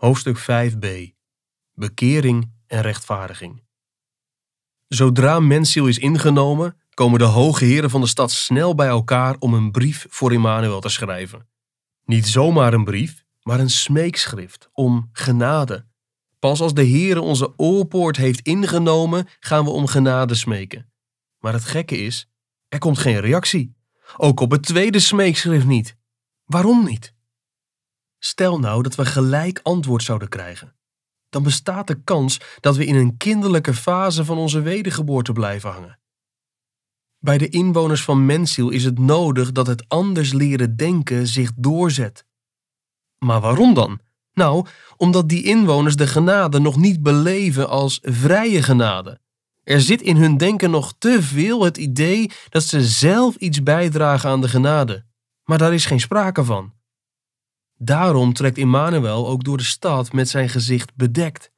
Hoofdstuk 5b Bekering en rechtvaardiging. Zodra mensziel is ingenomen, komen de hoge heren van de stad snel bij elkaar om een brief voor Immanuel te schrijven. Niet zomaar een brief, maar een smeekschrift om genade. Pas als de Heere onze oorpoort heeft ingenomen, gaan we om genade smeken. Maar het gekke is, er komt geen reactie. Ook op het tweede smeekschrift niet. Waarom niet? Stel nou dat we gelijk antwoord zouden krijgen. Dan bestaat de kans dat we in een kinderlijke fase van onze wedergeboorte blijven hangen. Bij de inwoners van Mensiel is het nodig dat het anders leren denken zich doorzet. Maar waarom dan? Nou, omdat die inwoners de genade nog niet beleven als vrije genade. Er zit in hun denken nog te veel het idee dat ze zelf iets bijdragen aan de genade. Maar daar is geen sprake van. Daarom trekt Immanuel ook door de stad met zijn gezicht bedekt.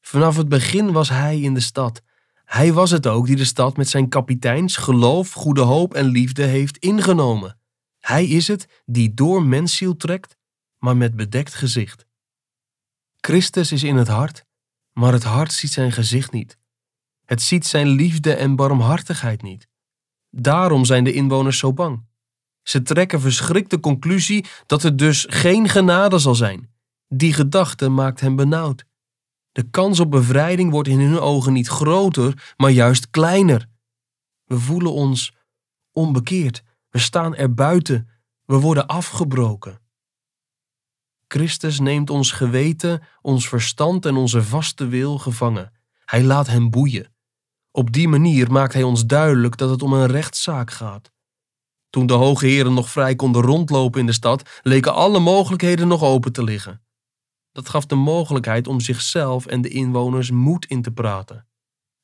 Vanaf het begin was hij in de stad. Hij was het ook die de stad met zijn kapiteins geloof, goede hoop en liefde heeft ingenomen. Hij is het die door mensziel trekt, maar met bedekt gezicht. Christus is in het hart, maar het hart ziet zijn gezicht niet. Het ziet zijn liefde en barmhartigheid niet. Daarom zijn de inwoners zo bang. Ze trekken verschrikt de conclusie dat er dus geen genade zal zijn. Die gedachte maakt hen benauwd. De kans op bevrijding wordt in hun ogen niet groter, maar juist kleiner. We voelen ons onbekeerd. We staan er buiten. We worden afgebroken. Christus neemt ons geweten, ons verstand en onze vaste wil gevangen. Hij laat hem boeien. Op die manier maakt hij ons duidelijk dat het om een rechtszaak gaat. Toen de hoge heren nog vrij konden rondlopen in de stad, leken alle mogelijkheden nog open te liggen. Dat gaf de mogelijkheid om zichzelf en de inwoners moed in te praten.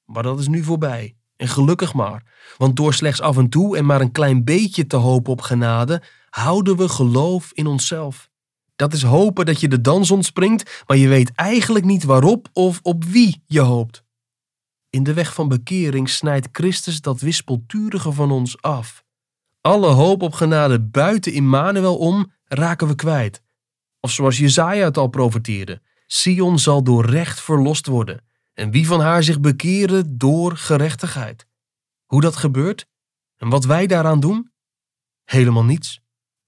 Maar dat is nu voorbij. En gelukkig maar, want door slechts af en toe en maar een klein beetje te hopen op genade, houden we geloof in onszelf. Dat is hopen dat je de dans ontspringt, maar je weet eigenlijk niet waarop of op wie je hoopt. In de weg van bekering snijdt Christus dat wispelturige van ons af. Alle hoop op genade buiten Immanuel om raken we kwijt. Of zoals Jezaja het al profeteerde, Sion zal door recht verlost worden en wie van haar zich bekeren door gerechtigheid. Hoe dat gebeurt en wat wij daaraan doen? Helemaal niets.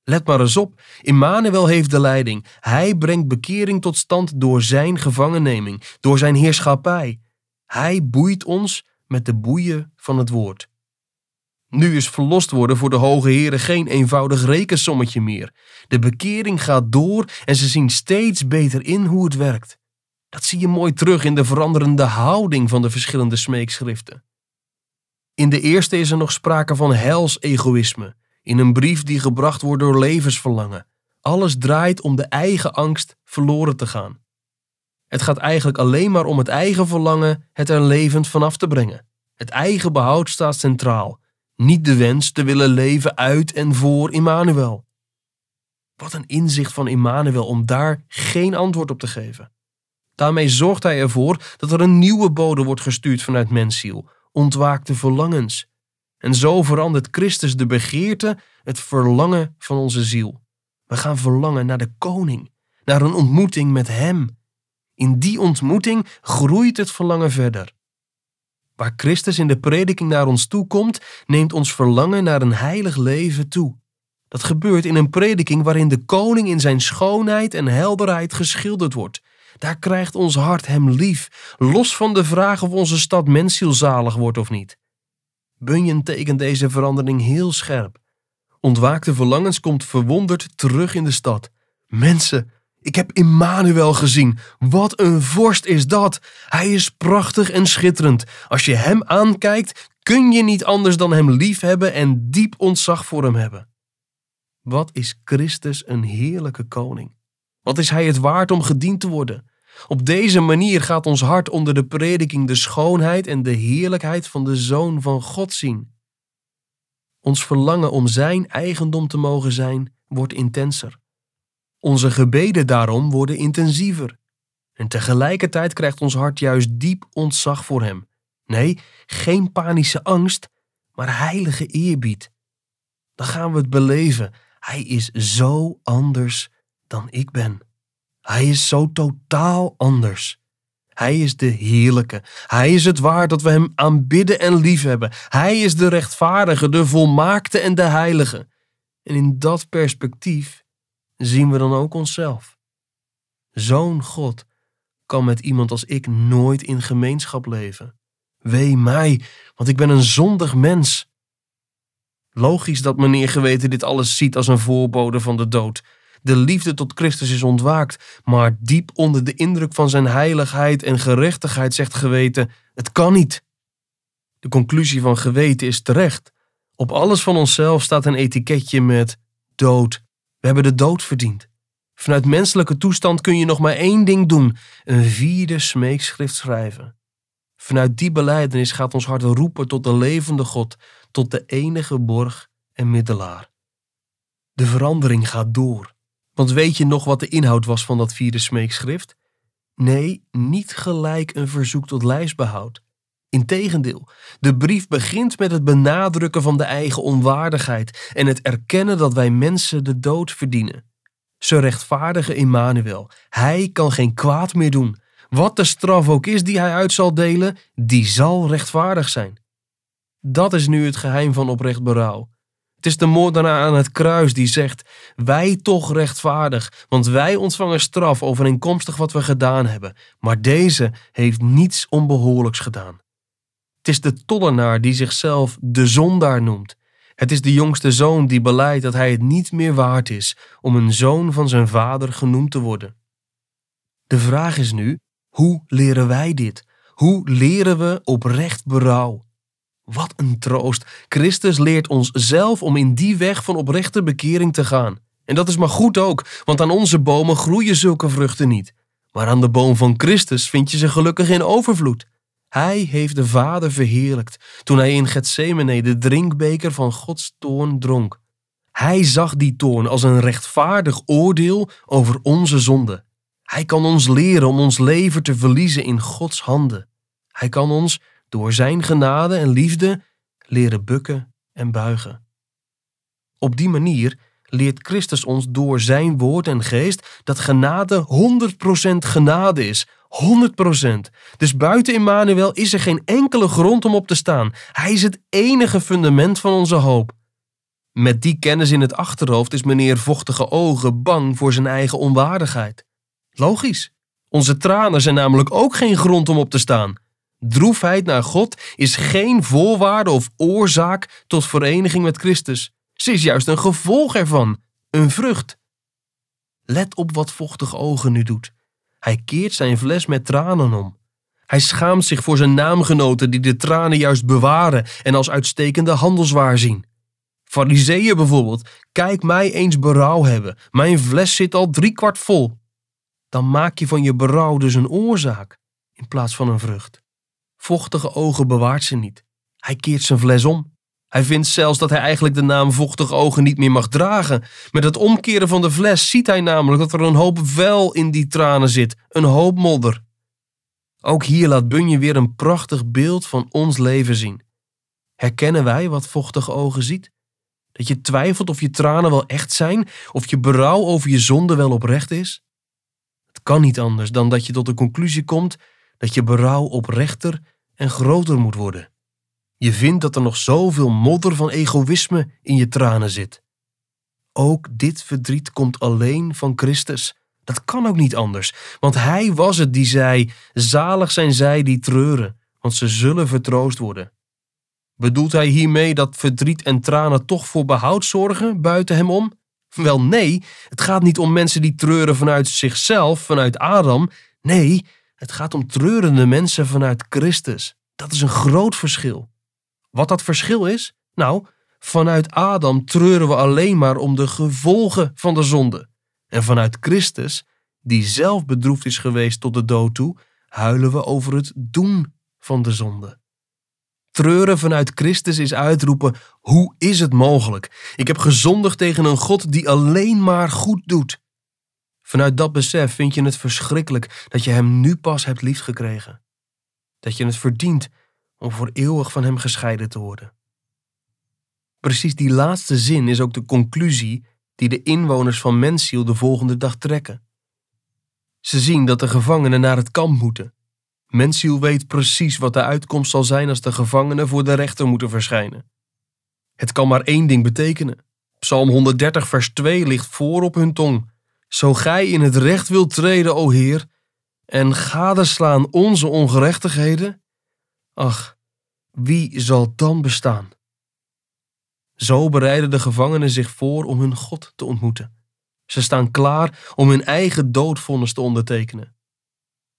Let maar eens op, Immanuel heeft de leiding. Hij brengt bekering tot stand door zijn gevangenneming, door zijn heerschappij. Hij boeit ons met de boeien van het woord. Nu is verlost worden voor de hoge heren geen eenvoudig rekensommetje meer. De bekering gaat door en ze zien steeds beter in hoe het werkt. Dat zie je mooi terug in de veranderende houding van de verschillende smeekschriften. In de eerste is er nog sprake van hels-egoïsme, in een brief die gebracht wordt door levensverlangen. Alles draait om de eigen angst verloren te gaan. Het gaat eigenlijk alleen maar om het eigen verlangen het er levend vanaf te brengen. Het eigen behoud staat centraal niet de wens te willen leven uit en voor Immanuel. Wat een inzicht van Immanuel om daar geen antwoord op te geven. Daarmee zorgt hij ervoor dat er een nieuwe bode wordt gestuurd vanuit mensziel, ontwaakte verlangens. En zo verandert Christus de begeerte, het verlangen van onze ziel. We gaan verlangen naar de koning, naar een ontmoeting met hem. In die ontmoeting groeit het verlangen verder. Waar Christus in de prediking naar ons toe komt, neemt ons verlangen naar een heilig leven toe. Dat gebeurt in een prediking waarin de koning in zijn schoonheid en helderheid geschilderd wordt. Daar krijgt ons hart hem lief, los van de vraag of onze stad menszielzalig wordt of niet. Bunyan tekent deze verandering heel scherp. Ontwaakte verlangens komt verwonderd terug in de stad. Mensen, ik heb Immanuel gezien. Wat een vorst is dat! Hij is prachtig en schitterend. Als je hem aankijkt, kun je niet anders dan hem liefhebben en diep ontzag voor hem hebben. Wat is Christus een heerlijke koning? Wat is hij het waard om gediend te worden? Op deze manier gaat ons hart onder de prediking de schoonheid en de heerlijkheid van de Zoon van God zien. Ons verlangen om Zijn eigendom te mogen zijn wordt intenser. Onze gebeden daarom worden intensiever. En tegelijkertijd krijgt ons hart juist diep ontzag voor Hem. Nee, geen panische angst, maar heilige eerbied. Dan gaan we het beleven. Hij is zo anders dan ik ben. Hij is zo totaal anders. Hij is de heerlijke. Hij is het waard dat we hem aanbidden en liefhebben. Hij is de rechtvaardige, de volmaakte en de heilige. En in dat perspectief zien we dan ook onszelf. Zo'n God kan met iemand als ik nooit in gemeenschap leven. Wee mij, want ik ben een zondig mens. Logisch dat meneer geweten dit alles ziet als een voorbode van de dood. De liefde tot Christus is ontwaakt, maar diep onder de indruk van zijn heiligheid en gerechtigheid zegt geweten: het kan niet. De conclusie van geweten is terecht. Op alles van onszelf staat een etiketje met dood. We hebben de dood verdiend. Vanuit menselijke toestand kun je nog maar één ding doen: een vierde smeekschrift schrijven. Vanuit die beleidenis gaat ons hart roepen tot de levende God, tot de enige borg en middelaar. De verandering gaat door. Want weet je nog wat de inhoud was van dat vierde smeekschrift? Nee, niet gelijk een verzoek tot lijstbehoud. Integendeel, de brief begint met het benadrukken van de eigen onwaardigheid en het erkennen dat wij mensen de dood verdienen. Ze rechtvaardigen Immanuel. Hij kan geen kwaad meer doen. Wat de straf ook is die hij uit zal delen, die zal rechtvaardig zijn. Dat is nu het geheim van oprecht berouw. Het is de moordenaar aan het kruis die zegt: Wij toch rechtvaardig, want wij ontvangen straf overeenkomstig wat we gedaan hebben, maar deze heeft niets onbehoorlijks gedaan. Het is de tollenaar die zichzelf de zondaar noemt. Het is de jongste zoon die beleidt dat hij het niet meer waard is om een zoon van zijn vader genoemd te worden. De vraag is nu: hoe leren wij dit? Hoe leren we oprecht berouw? Wat een troost. Christus leert ons zelf om in die weg van oprechte bekering te gaan. En dat is maar goed ook, want aan onze bomen groeien zulke vruchten niet. Maar aan de boom van Christus vind je ze gelukkig in overvloed. Hij heeft de Vader verheerlijkt toen hij in Gethsemane de drinkbeker van Gods toorn dronk. Hij zag die toorn als een rechtvaardig oordeel over onze zonde. Hij kan ons leren om ons leven te verliezen in Gods handen. Hij kan ons door Zijn genade en liefde leren bukken en buigen. Op die manier leert Christus ons door Zijn woord en geest dat genade 100% genade is. 100%. Dus buiten Immanuel is er geen enkele grond om op te staan. Hij is het enige fundament van onze hoop. Met die kennis in het achterhoofd is meneer Vochtige Ogen bang voor zijn eigen onwaardigheid. Logisch. Onze tranen zijn namelijk ook geen grond om op te staan. Droefheid naar God is geen voorwaarde of oorzaak tot vereniging met Christus. Ze is juist een gevolg ervan, een vrucht. Let op wat vochtige ogen nu doet. Hij keert zijn fles met tranen om. Hij schaamt zich voor zijn naamgenoten die de tranen juist bewaren en als uitstekende handelswaar zien. Fariseeën bijvoorbeeld, kijk mij eens berouw hebben. Mijn fles zit al driekwart vol. Dan maak je van je berouw dus een oorzaak in plaats van een vrucht. Vochtige ogen bewaart ze niet. Hij keert zijn fles om. Hij vindt zelfs dat hij eigenlijk de naam vochtige ogen niet meer mag dragen. Met het omkeren van de fles ziet hij namelijk dat er een hoop vuil in die tranen zit, een hoop modder. Ook hier laat Bunje weer een prachtig beeld van ons leven zien. Herkennen wij wat vochtige ogen ziet? Dat je twijfelt of je tranen wel echt zijn, of je berouw over je zonde wel oprecht is? Het kan niet anders dan dat je tot de conclusie komt dat je berouw oprechter en groter moet worden. Je vindt dat er nog zoveel modder van egoïsme in je tranen zit. Ook dit verdriet komt alleen van Christus. Dat kan ook niet anders, want Hij was het die zei: Zalig zijn zij die treuren, want ze zullen vertroost worden. Bedoelt Hij hiermee dat verdriet en tranen toch voor behoud zorgen buiten Hem om? Wel nee, het gaat niet om mensen die treuren vanuit zichzelf, vanuit Adam. Nee, het gaat om treurende mensen vanuit Christus. Dat is een groot verschil. Wat dat verschil is? Nou, vanuit Adam treuren we alleen maar om de gevolgen van de zonde. En vanuit Christus, die zelf bedroefd is geweest tot de dood toe, huilen we over het doen van de zonde. Treuren vanuit Christus is uitroepen: hoe is het mogelijk? Ik heb gezondigd tegen een God die alleen maar goed doet. Vanuit dat besef vind je het verschrikkelijk dat je Hem nu pas hebt liefgekregen. Dat je het verdient om voor eeuwig van Hem gescheiden te worden. Precies die laatste zin is ook de conclusie die de inwoners van Mensiel de volgende dag trekken. Ze zien dat de gevangenen naar het kamp moeten. Mensiel weet precies wat de uitkomst zal zijn als de gevangenen voor de rechter moeten verschijnen. Het kan maar één ding betekenen. Psalm 130, vers 2 ligt voor op hun tong. Zo gij in het recht wilt treden, o Heer, en gadeslaan onze ongerechtigheden, ach, wie zal dan bestaan? Zo bereiden de gevangenen zich voor om hun God te ontmoeten. Ze staan klaar om hun eigen doodvonnis te ondertekenen.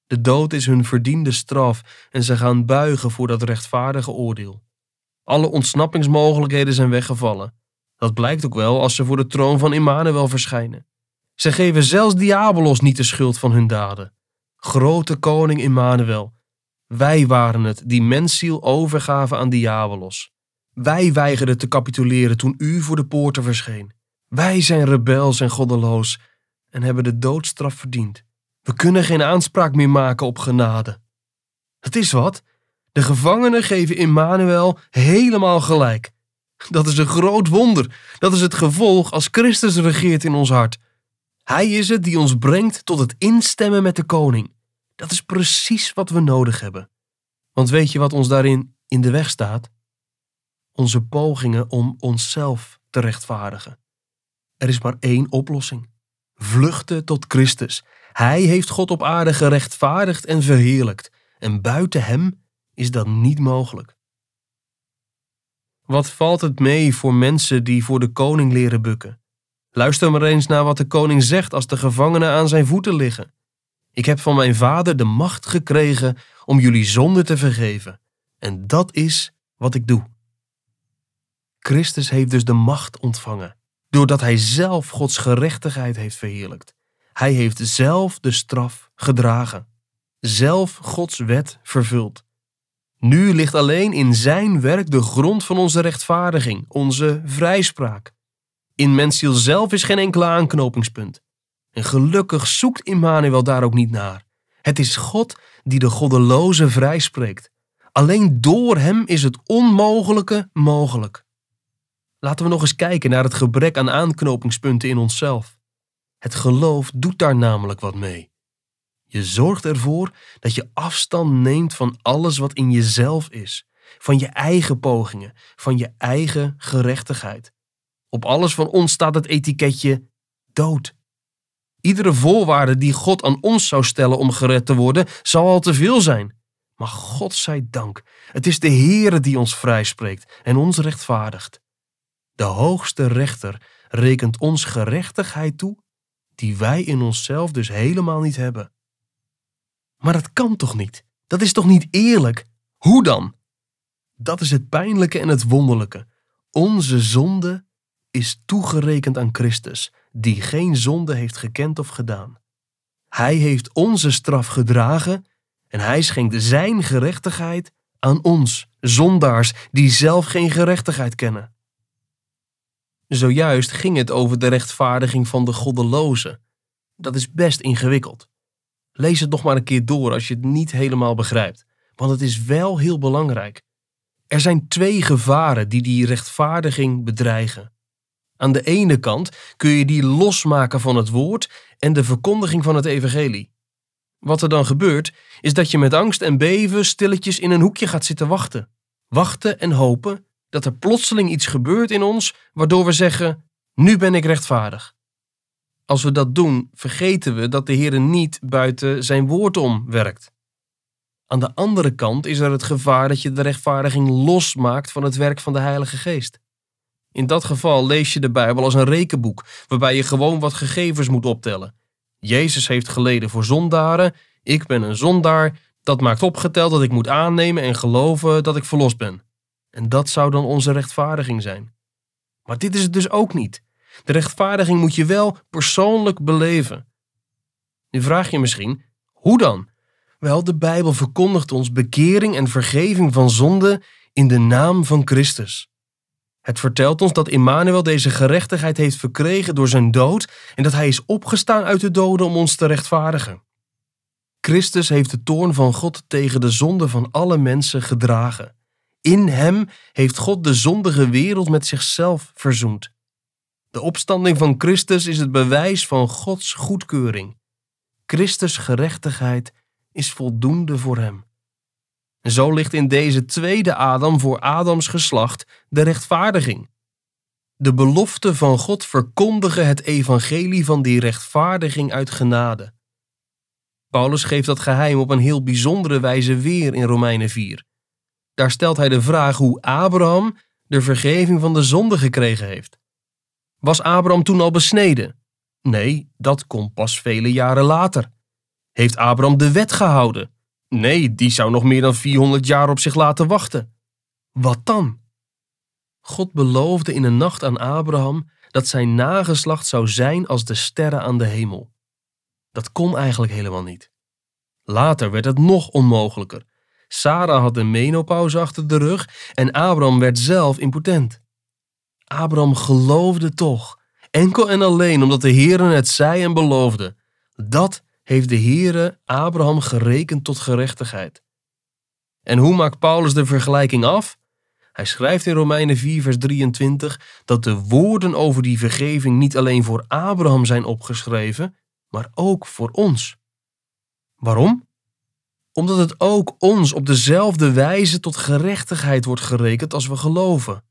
De dood is hun verdiende straf en ze gaan buigen voor dat rechtvaardige oordeel. Alle ontsnappingsmogelijkheden zijn weggevallen. Dat blijkt ook wel als ze voor de troon van Immanuel verschijnen. Ze geven zelfs Diabolos niet de schuld van hun daden. Grote koning Immanuel, wij waren het die mensziel overgaven aan Diabolos. Wij weigerden te capituleren toen u voor de poorten verscheen. Wij zijn rebels en goddeloos en hebben de doodstraf verdiend. We kunnen geen aanspraak meer maken op genade. Het is wat. De gevangenen geven Immanuel helemaal gelijk. Dat is een groot wonder. Dat is het gevolg als Christus regeert in ons hart. Hij is het die ons brengt tot het instemmen met de koning. Dat is precies wat we nodig hebben. Want weet je wat ons daarin in de weg staat? Onze pogingen om onszelf te rechtvaardigen. Er is maar één oplossing: vluchten tot Christus. Hij heeft God op aarde gerechtvaardigd en verheerlijkt, en buiten hem is dat niet mogelijk. Wat valt het mee voor mensen die voor de koning leren bukken? Luister maar eens naar wat de koning zegt als de gevangenen aan zijn voeten liggen. Ik heb van mijn vader de macht gekregen om jullie zonde te vergeven. En dat is wat ik doe. Christus heeft dus de macht ontvangen, doordat hij zelf Gods gerechtigheid heeft verheerlijkt. Hij heeft zelf de straf gedragen, zelf Gods wet vervuld. Nu ligt alleen in zijn werk de grond van onze rechtvaardiging, onze vrijspraak. In mensziel zelf is geen enkele aanknopingspunt. En gelukkig zoekt Immanuel daar ook niet naar. Het is God die de goddeloze vrijspreekt. Alleen door hem is het onmogelijke mogelijk. Laten we nog eens kijken naar het gebrek aan aanknopingspunten in onszelf. Het geloof doet daar namelijk wat mee. Je zorgt ervoor dat je afstand neemt van alles wat in jezelf is, van je eigen pogingen, van je eigen gerechtigheid. Op alles van ons staat het etiketje dood. Iedere voorwaarde die God aan ons zou stellen om gered te worden, zou al te veel zijn. Maar God zij dank, het is de Heere die ons vrijspreekt en ons rechtvaardigt. De hoogste rechter rekent ons gerechtigheid toe, die wij in onszelf dus helemaal niet hebben. Maar dat kan toch niet? Dat is toch niet eerlijk? Hoe dan? Dat is het pijnlijke en het wonderlijke. Onze zonde is toegerekend aan Christus, die geen zonde heeft gekend of gedaan. Hij heeft onze straf gedragen en hij schenkt zijn gerechtigheid aan ons, zondaars die zelf geen gerechtigheid kennen. Zojuist ging het over de rechtvaardiging van de goddeloze. Dat is best ingewikkeld. Lees het nog maar een keer door als je het niet helemaal begrijpt, want het is wel heel belangrijk. Er zijn twee gevaren die die rechtvaardiging bedreigen. Aan de ene kant kun je die losmaken van het woord en de verkondiging van het evangelie. Wat er dan gebeurt, is dat je met angst en beven stilletjes in een hoekje gaat zitten wachten. Wachten en hopen dat er plotseling iets gebeurt in ons waardoor we zeggen: Nu ben ik rechtvaardig. Als we dat doen, vergeten we dat de Heer niet buiten zijn woord om werkt. Aan de andere kant is er het gevaar dat je de rechtvaardiging losmaakt van het werk van de Heilige Geest. In dat geval lees je de Bijbel als een rekenboek, waarbij je gewoon wat gegevens moet optellen. Jezus heeft geleden voor zondaren, ik ben een zondaar, dat maakt opgeteld dat ik moet aannemen en geloven dat ik verlost ben. En dat zou dan onze rechtvaardiging zijn. Maar dit is het dus ook niet. De rechtvaardiging moet je wel persoonlijk beleven. Nu vraag je misschien, hoe dan? Wel, de Bijbel verkondigt ons bekering en vergeving van zonde in de naam van Christus. Het vertelt ons dat Immanuel deze gerechtigheid heeft verkregen door zijn dood en dat hij is opgestaan uit de doden om ons te rechtvaardigen. Christus heeft de toorn van God tegen de zonde van alle mensen gedragen. In hem heeft God de zondige wereld met zichzelf verzoend. De opstanding van Christus is het bewijs van Gods goedkeuring. Christus gerechtigheid is voldoende voor hem. Zo ligt in deze tweede Adam voor Adams geslacht de rechtvaardiging. De belofte van God verkondigen het evangelie van die rechtvaardiging uit genade. Paulus geeft dat geheim op een heel bijzondere wijze weer in Romeinen 4. Daar stelt hij de vraag hoe Abraham de vergeving van de zonde gekregen heeft. Was Abraham toen al besneden? Nee, dat komt pas vele jaren later. Heeft Abraham de wet gehouden? Nee, die zou nog meer dan 400 jaar op zich laten wachten. Wat dan? God beloofde in een nacht aan Abraham dat zijn nageslacht zou zijn als de sterren aan de hemel. Dat kon eigenlijk helemaal niet. Later werd het nog onmogelijker. Sarah had een menopauze achter de rug en Abraham werd zelf impotent. Abraham geloofde toch, enkel en alleen omdat de Heere het zei en beloofde. Dat heeft de Heere Abraham gerekend tot gerechtigheid. En hoe maakt Paulus de vergelijking af? Hij schrijft in Romeinen 4, vers 23 dat de woorden over die vergeving niet alleen voor Abraham zijn opgeschreven, maar ook voor ons. Waarom? Omdat het ook ons op dezelfde wijze tot gerechtigheid wordt gerekend als we geloven.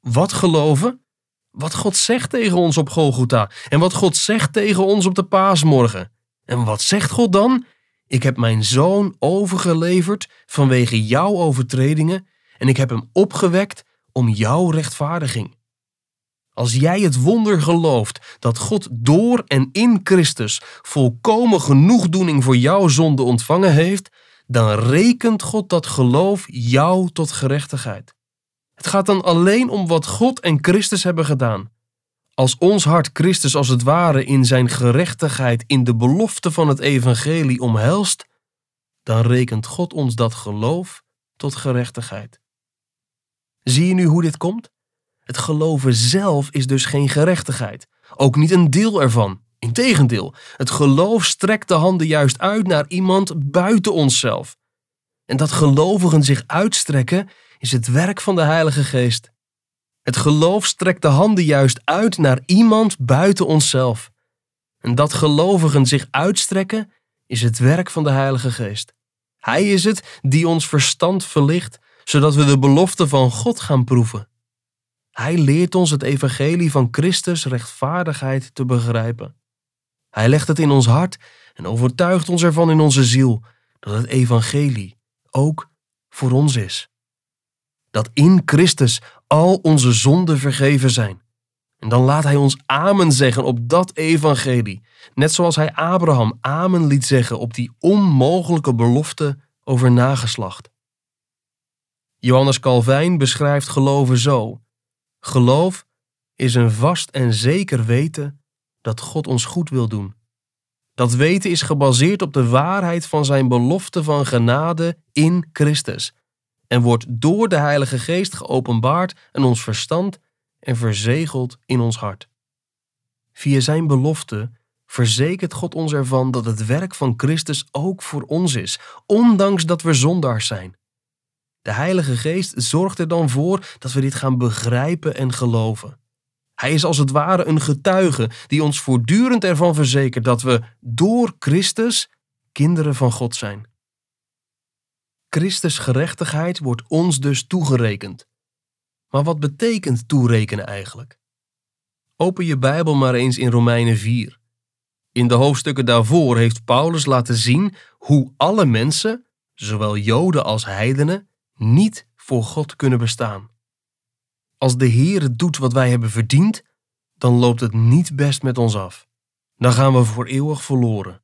Wat geloven? Wat God zegt tegen ons op Golgotha en wat God zegt tegen ons op de paasmorgen. En wat zegt God dan? Ik heb mijn zoon overgeleverd vanwege jouw overtredingen en ik heb hem opgewekt om jouw rechtvaardiging. Als jij het wonder gelooft dat God door en in Christus volkomen genoegdoening voor jouw zonde ontvangen heeft, dan rekent God dat geloof jou tot gerechtigheid. Het gaat dan alleen om wat God en Christus hebben gedaan. Als ons hart Christus als het ware in zijn gerechtigheid in de belofte van het evangelie omhelst, dan rekent God ons dat geloof tot gerechtigheid. Zie je nu hoe dit komt? Het geloven zelf is dus geen gerechtigheid, ook niet een deel ervan. Integendeel, het geloof strekt de handen juist uit naar iemand buiten onszelf. En dat gelovigen zich uitstrekken is het werk van de Heilige Geest. Het geloof strekt de handen juist uit naar iemand buiten onszelf. En dat gelovigen zich uitstrekken is het werk van de Heilige Geest. Hij is het die ons verstand verlicht, zodat we de belofte van God gaan proeven. Hij leert ons het evangelie van Christus rechtvaardigheid te begrijpen. Hij legt het in ons hart en overtuigt ons ervan in onze ziel dat het evangelie ook voor ons is. Dat in Christus al onze zonden vergeven zijn. En dan laat hij ons amen zeggen op dat evangelie, net zoals hij Abraham amen liet zeggen op die onmogelijke belofte over nageslacht. Johannes Calvijn beschrijft geloven zo: Geloof is een vast en zeker weten dat God ons goed wil doen. Dat weten is gebaseerd op de waarheid van zijn belofte van genade in Christus en wordt door de Heilige Geest geopenbaard in ons verstand en verzegeld in ons hart. Via zijn belofte verzekert God ons ervan dat het werk van Christus ook voor ons is, ondanks dat we zondaars zijn. De Heilige Geest zorgt er dan voor dat we dit gaan begrijpen en geloven. Hij is als het ware een getuige die ons voortdurend ervan verzekert dat we door Christus kinderen van God zijn. Christus gerechtigheid wordt ons dus toegerekend. Maar wat betekent toerekenen eigenlijk? Open je Bijbel maar eens in Romeinen 4. In de hoofdstukken daarvoor heeft Paulus laten zien hoe alle mensen, zowel Joden als heidenen, niet voor God kunnen bestaan. Als de Heer doet wat wij hebben verdiend, dan loopt het niet best met ons af. Dan gaan we voor eeuwig verloren.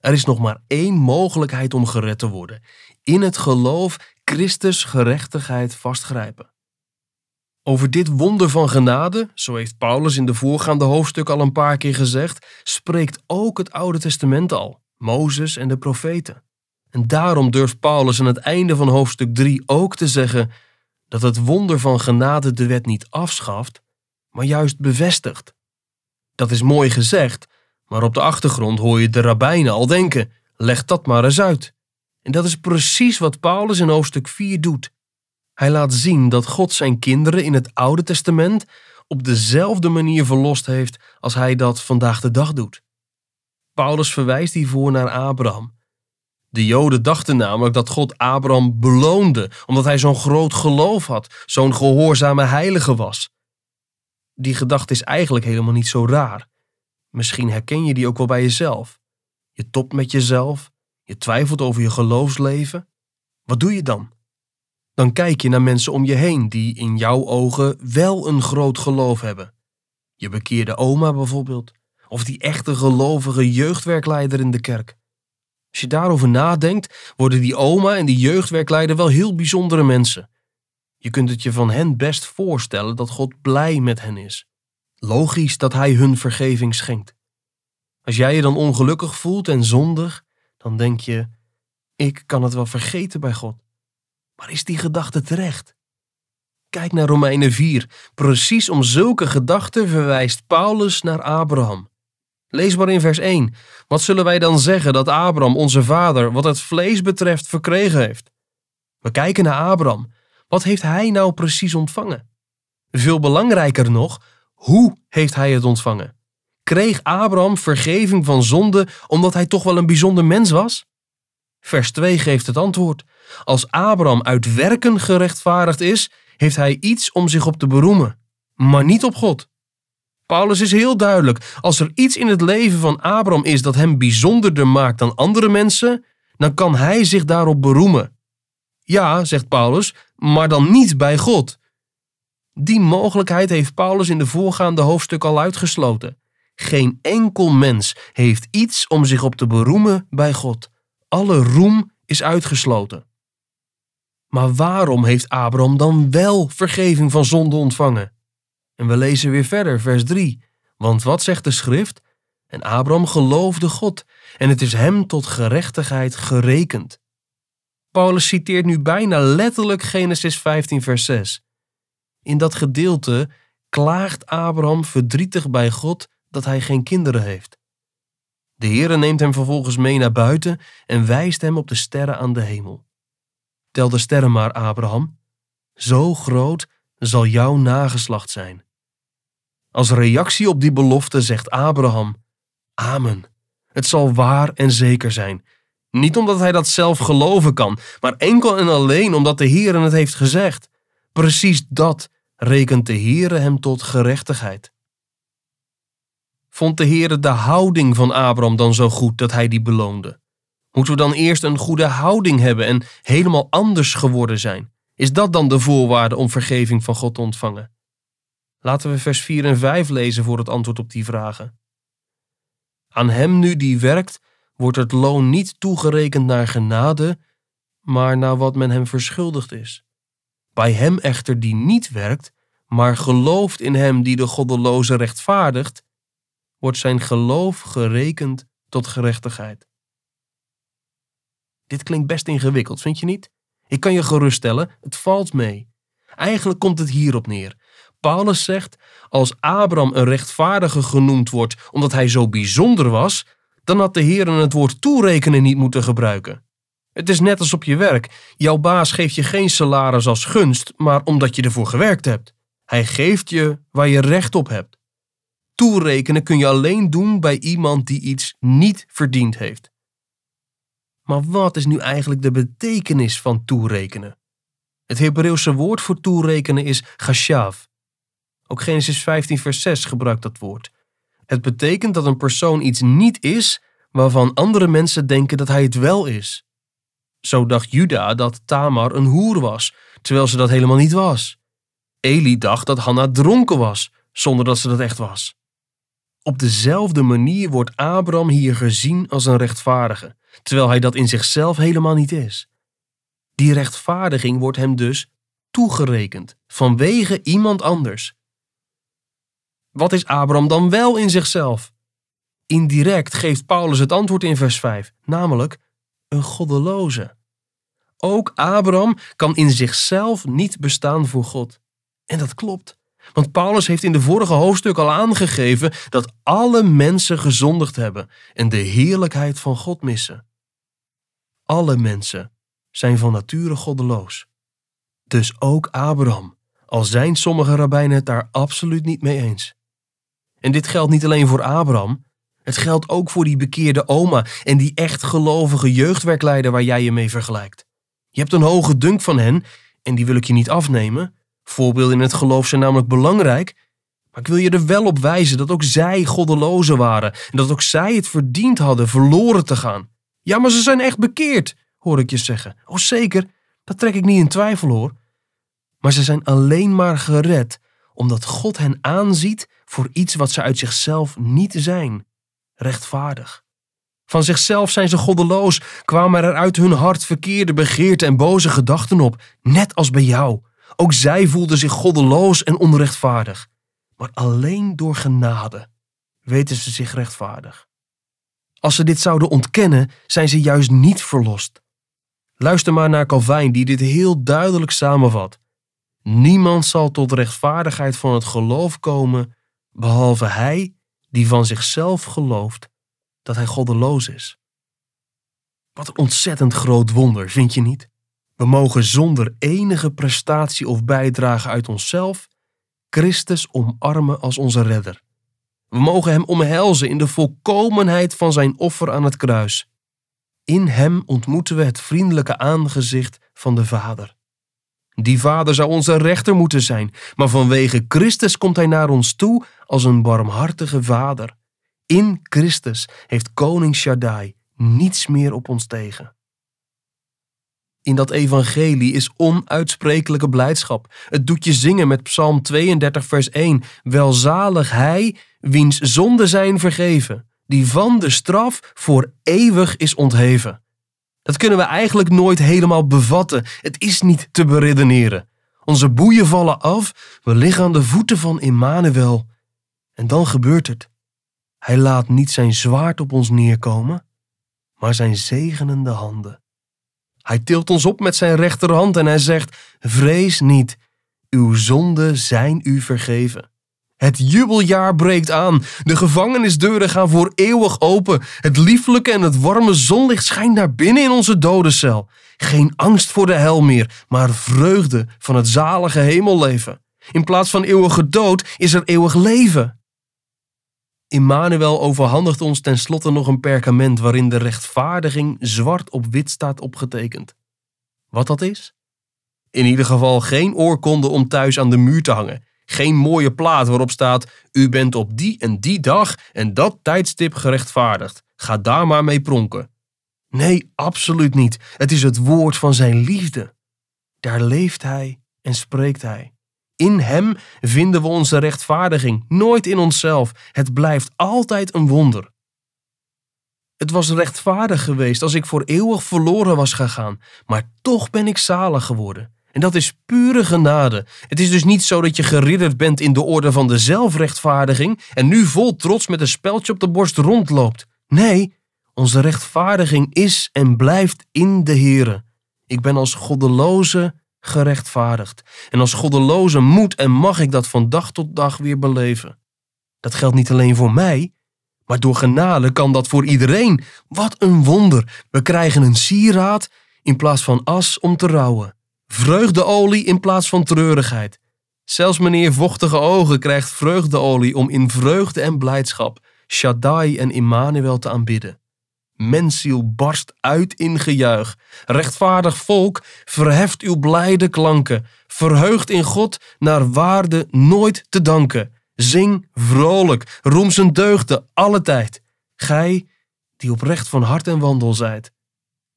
Er is nog maar één mogelijkheid om gered te worden: in het geloof Christus gerechtigheid vastgrijpen. Over dit wonder van genade, zo heeft Paulus in de voorgaande hoofdstuk al een paar keer gezegd, spreekt ook het Oude Testament al, Mozes en de profeten. En daarom durft Paulus aan het einde van hoofdstuk 3 ook te zeggen dat het wonder van genade de wet niet afschaft, maar juist bevestigt. Dat is mooi gezegd, maar op de achtergrond hoor je de rabbijnen al denken: leg dat maar eens uit. En dat is precies wat Paulus in hoofdstuk 4 doet. Hij laat zien dat God zijn kinderen in het Oude Testament op dezelfde manier verlost heeft als hij dat vandaag de dag doet. Paulus verwijst hiervoor naar Abraham. De Joden dachten namelijk dat God Abraham beloonde omdat hij zo'n groot geloof had, zo'n gehoorzame heilige was. Die gedachte is eigenlijk helemaal niet zo raar. Misschien herken je die ook wel bij jezelf. Je topt met jezelf, je twijfelt over je geloofsleven. Wat doe je dan? Dan kijk je naar mensen om je heen die in jouw ogen wel een groot geloof hebben. Je bekeerde oma bijvoorbeeld, of die echte gelovige jeugdwerkleider in de kerk. Als je daarover nadenkt, worden die oma en die jeugdwerkleider wel heel bijzondere mensen. Je kunt het je van hen best voorstellen dat God blij met hen is. Logisch dat Hij hun vergeving schenkt. Als jij je dan ongelukkig voelt en zondig, dan denk je: ik kan het wel vergeten bij God. Maar is die gedachte terecht? Kijk naar Romeinen 4. Precies om zulke gedachten verwijst Paulus naar Abraham. Lees maar in vers 1. Wat zullen wij dan zeggen dat Abraham, onze vader, wat het vlees betreft, verkregen heeft? We kijken naar Abraham. Wat heeft hij nou precies ontvangen? Veel belangrijker nog, hoe heeft hij het ontvangen? Kreeg Abraham vergeving van zonde omdat hij toch wel een bijzonder mens was? Vers 2 geeft het antwoord. Als Abraham uit werken gerechtvaardigd is, heeft hij iets om zich op te beroemen, maar niet op God. Paulus is heel duidelijk. Als er iets in het leven van Abraham is dat hem bijzonderder maakt dan andere mensen, dan kan hij zich daarop beroemen. Ja, zegt Paulus, maar dan niet bij God. Die mogelijkheid heeft Paulus in de voorgaande hoofdstuk al uitgesloten. Geen enkel mens heeft iets om zich op te beroemen bij God. Alle roem is uitgesloten. Maar waarom heeft Abraham dan wel vergeving van zonde ontvangen? En we lezen weer verder, vers 3. Want wat zegt de schrift? En Abraham geloofde God, en het is hem tot gerechtigheid gerekend. Paulus citeert nu bijna letterlijk Genesis 15, vers 6. In dat gedeelte klaagt Abraham verdrietig bij God dat hij geen kinderen heeft. De Heere neemt hem vervolgens mee naar buiten en wijst hem op de sterren aan de hemel. Tel de sterren maar, Abraham. Zo groot zal jouw nageslacht zijn. Als reactie op die belofte zegt Abraham: Amen. Het zal waar en zeker zijn. Niet omdat hij dat zelf geloven kan, maar enkel en alleen omdat de Heer het heeft gezegd. Precies dat rekent de Heere hem tot gerechtigheid. Vond de Heere de houding van Abraham dan zo goed dat hij die beloonde? Moeten we dan eerst een goede houding hebben en helemaal anders geworden zijn? Is dat dan de voorwaarde om vergeving van God te ontvangen? Laten we vers 4 en 5 lezen voor het antwoord op die vragen. Aan hem nu die werkt, wordt het loon niet toegerekend naar genade, maar naar wat men hem verschuldigd is. Bij hem echter die niet werkt, maar gelooft in hem die de goddeloze rechtvaardigt, wordt zijn geloof gerekend tot gerechtigheid. Dit klinkt best ingewikkeld, vind je niet? Ik kan je geruststellen, het valt mee. Eigenlijk komt het hierop neer. Paulus zegt: Als Abraham een rechtvaardige genoemd wordt omdat hij zo bijzonder was, dan had de Heer het woord toerekenen niet moeten gebruiken. Het is net als op je werk. Jouw baas geeft je geen salaris als gunst, maar omdat je ervoor gewerkt hebt. Hij geeft je waar je recht op hebt. Toerekenen kun je alleen doen bij iemand die iets niet verdiend heeft. Maar wat is nu eigenlijk de betekenis van toerekenen? Het Hebreeuwse woord voor toerekenen is gashav. Ook Genesis 15, vers 6 gebruikt dat woord. Het betekent dat een persoon iets niet is waarvan andere mensen denken dat hij het wel is. Zo dacht Juda dat Tamar een hoer was, terwijl ze dat helemaal niet was. Eli dacht dat Hanna dronken was, zonder dat ze dat echt was. Op dezelfde manier wordt Abraham hier gezien als een rechtvaardige, terwijl hij dat in zichzelf helemaal niet is. Die rechtvaardiging wordt hem dus toegerekend vanwege iemand anders. Wat is Abraham dan wel in zichzelf? Indirect geeft Paulus het antwoord in vers 5, namelijk een goddeloze. Ook Abraham kan in zichzelf niet bestaan voor God. En dat klopt. Want Paulus heeft in de vorige hoofdstuk al aangegeven dat alle mensen gezondigd hebben en de heerlijkheid van God missen. Alle mensen zijn van nature goddeloos. Dus ook Abraham, al zijn sommige rabbijnen het daar absoluut niet mee eens. En dit geldt niet alleen voor Abraham, Het geldt ook voor die bekeerde oma en die echt gelovige jeugdwerkleider waar jij je mee vergelijkt. Je hebt een hoge dunk van hen en die wil ik je niet afnemen. Voorbeelden in het geloof zijn namelijk belangrijk, maar ik wil je er wel op wijzen dat ook zij goddelozen waren en dat ook zij het verdiend hadden verloren te gaan. Ja, maar ze zijn echt bekeerd, hoor ik je zeggen. Oh zeker, dat trek ik niet in twijfel hoor. Maar ze zijn alleen maar gered omdat God hen aanziet voor iets wat ze uit zichzelf niet zijn: rechtvaardig. Van zichzelf zijn ze goddeloos, kwamen er uit hun hart verkeerde begeerten en boze gedachten op, net als bij jou. Ook zij voelden zich goddeloos en onrechtvaardig. Maar alleen door genade weten ze zich rechtvaardig. Als ze dit zouden ontkennen, zijn ze juist niet verlost. Luister maar naar Calvijn, die dit heel duidelijk samenvat. Niemand zal tot rechtvaardigheid van het geloof komen, behalve hij die van zichzelf gelooft dat hij goddeloos is. Wat een ontzettend groot wonder, vind je niet? We mogen zonder enige prestatie of bijdrage uit onszelf Christus omarmen als onze redder. We mogen Hem omhelzen in de volkomenheid van Zijn offer aan het kruis. In Hem ontmoeten we het vriendelijke aangezicht van de Vader. Die Vader zou onze rechter moeten zijn, maar vanwege Christus komt Hij naar ons toe als een barmhartige Vader. In Christus heeft koning Shaddai niets meer op ons tegen. In dat evangelie is onuitsprekelijke blijdschap. Het doet je zingen met Psalm 32, vers 1. Welzalig hij, wiens zonden zijn vergeven, die van de straf voor eeuwig is ontheven. Dat kunnen we eigenlijk nooit helemaal bevatten. Het is niet te beredeneren. Onze boeien vallen af, we liggen aan de voeten van Immanuel. En dan gebeurt het. Hij laat niet zijn zwaard op ons neerkomen, maar zijn zegenende handen. Hij tilt ons op met zijn rechterhand en hij zegt: Vrees niet, uw zonden zijn u vergeven. Het jubeljaar breekt aan. De gevangenisdeuren gaan voor eeuwig open. Het lieflijke en het warme zonlicht schijnt naar binnen in onze dodencel. Geen angst voor de hel meer, maar vreugde van het zalige hemelleven. In plaats van eeuwige dood is er eeuwig leven. Immanuel overhandigt ons tenslotte nog een perkament waarin de rechtvaardiging zwart op wit staat opgetekend. Wat dat is? In ieder geval geen oorkonde om thuis aan de muur te hangen. Geen mooie plaat waarop staat: U bent op die en die dag en dat tijdstip gerechtvaardigd. Ga daar maar mee pronken. Nee, absoluut niet. Het is het woord van zijn liefde. Daar leeft hij en spreekt hij. In Hem vinden we onze rechtvaardiging, nooit in onszelf. Het blijft altijd een wonder. Het was rechtvaardig geweest als ik voor eeuwig verloren was gegaan, maar toch ben ik zalig geworden. En dat is pure genade. Het is dus niet zo dat je geridderd bent in de orde van de zelfrechtvaardiging en nu vol trots met een speldje op de borst rondloopt. Nee, onze rechtvaardiging is en blijft in de Here. Ik ben als goddeloze gerechtvaardigd. En als goddeloze moet en mag ik dat van dag tot dag weer beleven. Dat geldt niet alleen voor mij, maar door genade kan dat voor iedereen. Wat een wonder! We krijgen een sieraad in plaats van as om te rouwen. Vreugdeolie in plaats van treurigheid. Zelfs meneer Vochtige Ogen krijgt vreugdeolie om in vreugde en blijdschap Shaddai en Immanuel te aanbidden. Mensziel barst uit in gejuich. Rechtvaardig volk, verheft uw blijde klanken. Verheugt in God naar waarde nooit te danken. Zing vrolijk, roem zijn deugden alle tijd. Gij, die oprecht van hart en wandel zijt.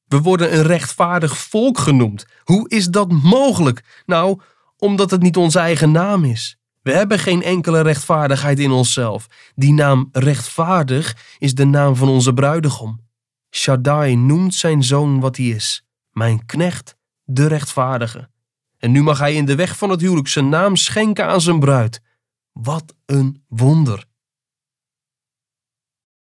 We worden een rechtvaardig volk genoemd. Hoe is dat mogelijk? Nou, omdat het niet onze eigen naam is. We hebben geen enkele rechtvaardigheid in onszelf. Die naam rechtvaardig is de naam van onze bruidegom. Shaddai noemt zijn zoon wat hij is, mijn knecht, de rechtvaardige. En nu mag hij in de weg van het huwelijk zijn naam schenken aan zijn bruid. Wat een wonder!